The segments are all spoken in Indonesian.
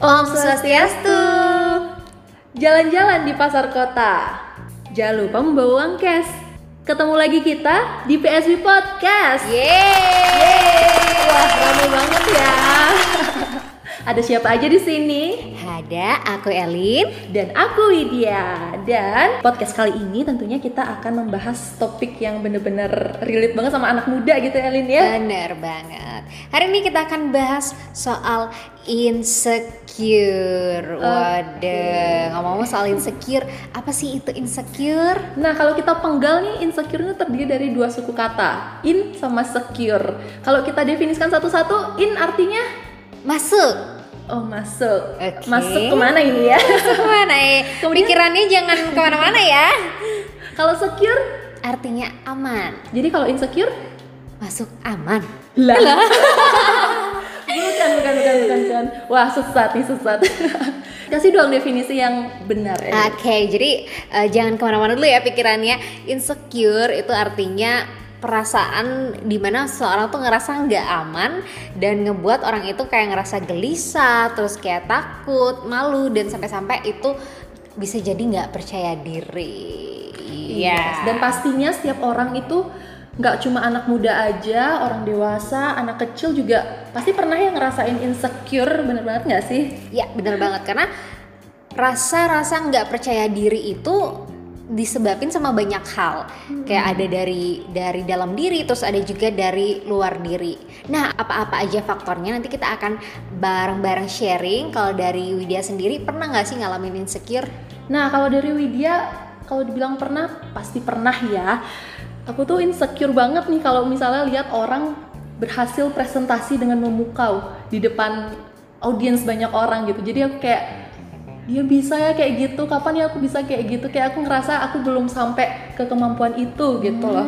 Om Swastiastu. Jalan-jalan di pasar kota. Jangan lupa membawa uang cash. Ketemu lagi kita di PSB Podcast. Yeay. Wah, rame banget ya. Ada siapa aja di sini? Ada aku Elin. Dan aku Widya. Dan podcast kali ini tentunya kita akan membahas topik yang bener-bener relate banget sama anak muda gitu Elin ya. Bener banget. Hari ini kita akan bahas soal insecure. Waduh, ngomong-ngomong soal insecure, apa sih itu insecure? Nah, kalau kita penggal nih, insecure itu terdiri dari dua suku kata, in sama secure. Kalau kita definisikan satu-satu, in artinya Masuk. oh masuk. Oke. Masuk ke mana ini ya? Masuk ke mana ya? Kemudian- Pikirannya jangan ke mana-mana ya. kalau secure, Artinya aman. jadi kalau insecure, Masuk aman. lah. bukan, bukan, bukan, bukan, bukan. Wah, sesat nih, sesat. Kasih dong definisi yang benar ya. Oke, jadi eh, jangan ke mana-mana dulu ya pikirannya. Insecure itu artinya perasaan di mana seorang tuh ngerasa nggak aman dan ngebuat orang itu kayak ngerasa gelisah, terus kayak takut, malu dan sampai-sampai itu bisa jadi nggak percaya diri. Iya. Dan pastinya setiap orang itu nggak cuma anak muda aja, orang dewasa, anak kecil juga pasti pernah yang ngerasain insecure, bener banget nggak sih? Ya bener banget karena rasa-rasa nggak percaya diri itu disebabin sama banyak hal. Kayak ada dari dari dalam diri terus ada juga dari luar diri. Nah apa-apa aja faktornya nanti kita akan bareng-bareng sharing. Kalau dari Widya sendiri pernah nggak sih ngalamin insecure? Nah kalau dari Widya, kalau dibilang pernah, pasti pernah ya. Aku tuh insecure banget nih kalau misalnya lihat orang berhasil presentasi dengan memukau di depan audiens banyak orang gitu. Jadi aku kayak dia bisa ya kayak gitu. Kapan ya aku bisa kayak gitu? Kayak aku ngerasa aku belum sampai ke kemampuan itu gitu loh.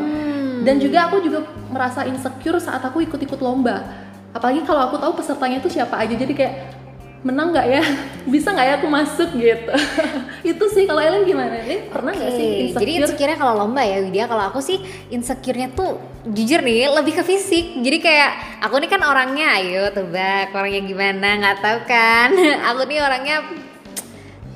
Dan juga aku juga merasa insecure saat aku ikut-ikut lomba. Apalagi kalau aku tahu pesertanya itu siapa aja. Jadi kayak menang nggak ya? Bisa nggak ya aku masuk gitu? itu sih kalau Ellen gimana? Ellen pernah nggak sih Oke, insecure? Jadi insecure kalau lomba ya Widya, kalau aku sih insecure-nya tuh jujur nih lebih ke fisik. Jadi kayak aku nih kan orangnya, ayo tebak orangnya gimana nggak tahu kan? aku nih orangnya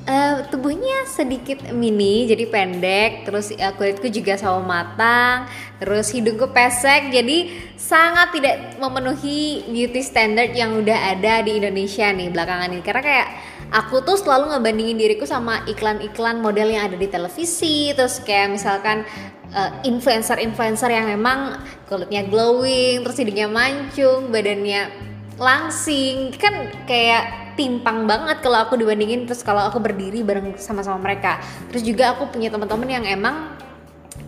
eh, tubuhnya sedikit mini, jadi pendek, terus eh, kulitku juga sawo matang, terus hidungku pesek, jadi sangat tidak memenuhi beauty standard yang udah ada di Indonesia nih belakangan ini. Karena kayak aku tuh selalu ngebandingin diriku sama iklan-iklan model yang ada di televisi, terus kayak misalkan eh, influencer-influencer yang memang kulitnya glowing, terus hidungnya mancung, badannya langsing, kan kayak timpang banget kalau aku dibandingin terus kalau aku berdiri bareng sama-sama mereka. Terus juga aku punya teman-teman yang emang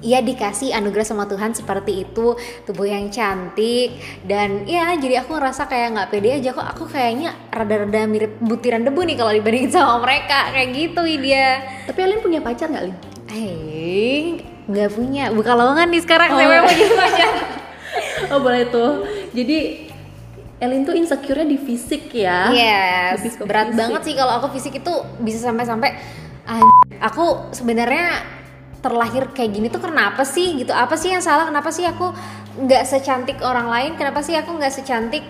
ya dikasih anugerah sama Tuhan seperti itu. Tubuh yang cantik. Dan ya jadi aku ngerasa kayak nggak pede aja kok. Aku kayaknya rada-rada mirip butiran debu nih kalau dibandingin sama mereka. Kayak gitu dia Tapi Ellen punya pacar nggak, Lin? eh nggak punya. Buka lowongan nih sekarang. Oh. saya punya pacar. Oh boleh tuh. Jadi Ellen tuh insecure-nya di fisik ya? Yes, Lebih berat fisik. banget sih kalau aku fisik itu bisa sampai-sampai "Ah, aku sebenarnya terlahir kayak gini tuh kenapa sih gitu? Apa sih yang salah? Kenapa sih aku nggak secantik orang lain? Kenapa sih aku nggak secantik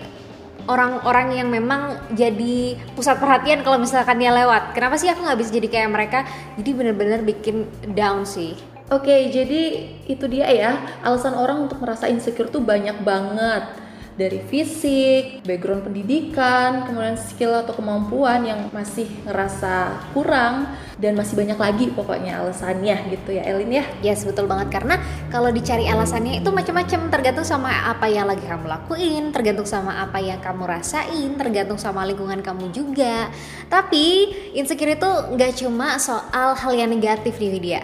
orang-orang yang memang jadi pusat perhatian kalau misalkan dia lewat? Kenapa sih aku nggak bisa jadi kayak mereka? Jadi bener-bener bikin down sih. Oke, jadi itu dia ya. Alasan orang untuk merasa insecure tuh banyak banget. Dari fisik, background pendidikan, kemudian skill atau kemampuan yang masih ngerasa kurang dan masih banyak lagi pokoknya alasannya gitu ya Elin ya. Yes betul banget karena kalau dicari alasannya itu macam-macam tergantung sama apa yang lagi kamu lakuin, tergantung sama apa yang kamu rasain, tergantung sama lingkungan kamu juga. Tapi insecure itu nggak cuma soal hal yang negatif nih Widya.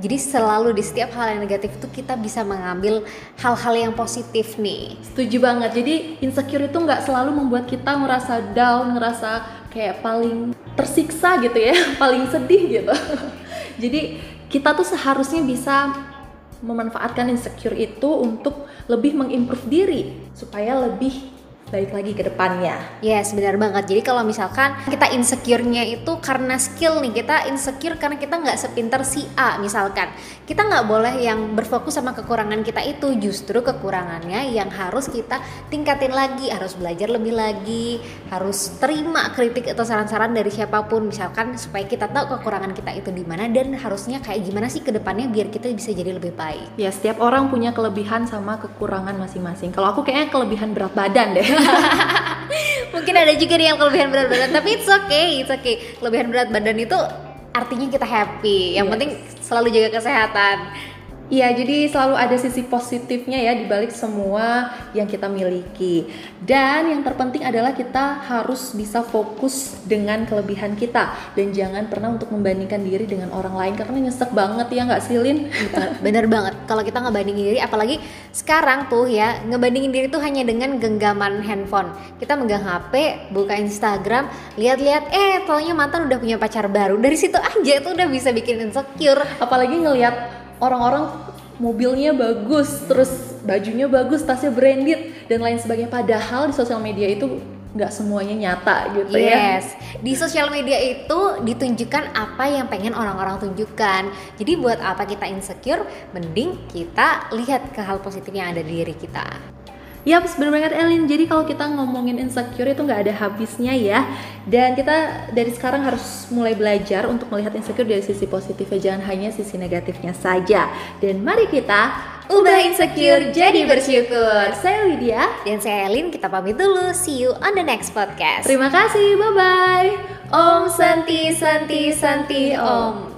Jadi selalu di setiap hal yang negatif itu kita bisa mengambil hal-hal yang positif nih. Setuju banget. Jadi insecure itu nggak selalu membuat kita ngerasa down, ngerasa kayak paling tersiksa gitu ya, paling sedih gitu. Jadi kita tuh seharusnya bisa memanfaatkan insecure itu untuk lebih mengimprove diri supaya lebih baik lagi ke depannya. Yes, benar banget. Jadi kalau misalkan kita insecure-nya itu karena skill nih, kita insecure karena kita nggak sepinter si A misalkan. Kita nggak boleh yang berfokus sama kekurangan kita itu, justru kekurangannya yang harus kita tingkatin lagi, harus belajar lebih lagi, harus terima kritik atau saran-saran dari siapa pun misalkan supaya kita tahu kekurangan kita itu di mana dan harusnya kayak gimana sih ke depannya biar kita bisa jadi lebih baik. Ya, setiap orang punya kelebihan sama kekurangan masing-masing. Kalau aku kayaknya kelebihan berat badan deh. Mungkin ada juga nih yang kelebihan berat badan, tapi it's okay, it's okay. Kelebihan berat badan itu artinya kita happy. Yang Yes. penting selalu jaga kesehatan. Iya, jadi selalu ada sisi positifnya ya di balik semua yang kita miliki. Dan yang terpenting adalah kita harus bisa fokus dengan kelebihan kita dan jangan pernah untuk membandingkan diri dengan orang lain karena nyesek banget ya nggak sih Lin? Bener banget. Kalau kita ngebandingin diri, apalagi sekarang tuh ya, ngebandingin diri tuh hanya dengan genggaman handphone. Kita megang HP, buka Instagram, lihat-lihat, eh, taunya mantan udah punya pacar baru. Dari situ aja tuh udah bisa bikin insecure. Apalagi ngelihat orang-orang mobilnya bagus, terus bajunya bagus, tasnya branded dan lain sebagainya. Padahal di sosial media itu nggak semuanya nyata gitu ya. Yes, di sosial media itu ditunjukkan apa yang pengen orang-orang tunjukkan. Jadi buat apa kita insecure, mending kita lihat ke hal positif yang ada di diri kita. Yap, bener banget Elin. Jadi kalau kita ngomongin insecure itu nggak ada habisnya ya. Dan kita dari sekarang harus mulai belajar untuk melihat insecure dari sisi positifnya, jangan hanya sisi negatifnya saja. Dan mari kita Ubah insecure jadi bersyukur. Saya Lydia. Dan saya Elin, kita pamit dulu. See you on the next podcast. Terima kasih, bye bye. Om Santi Santi Santi Om.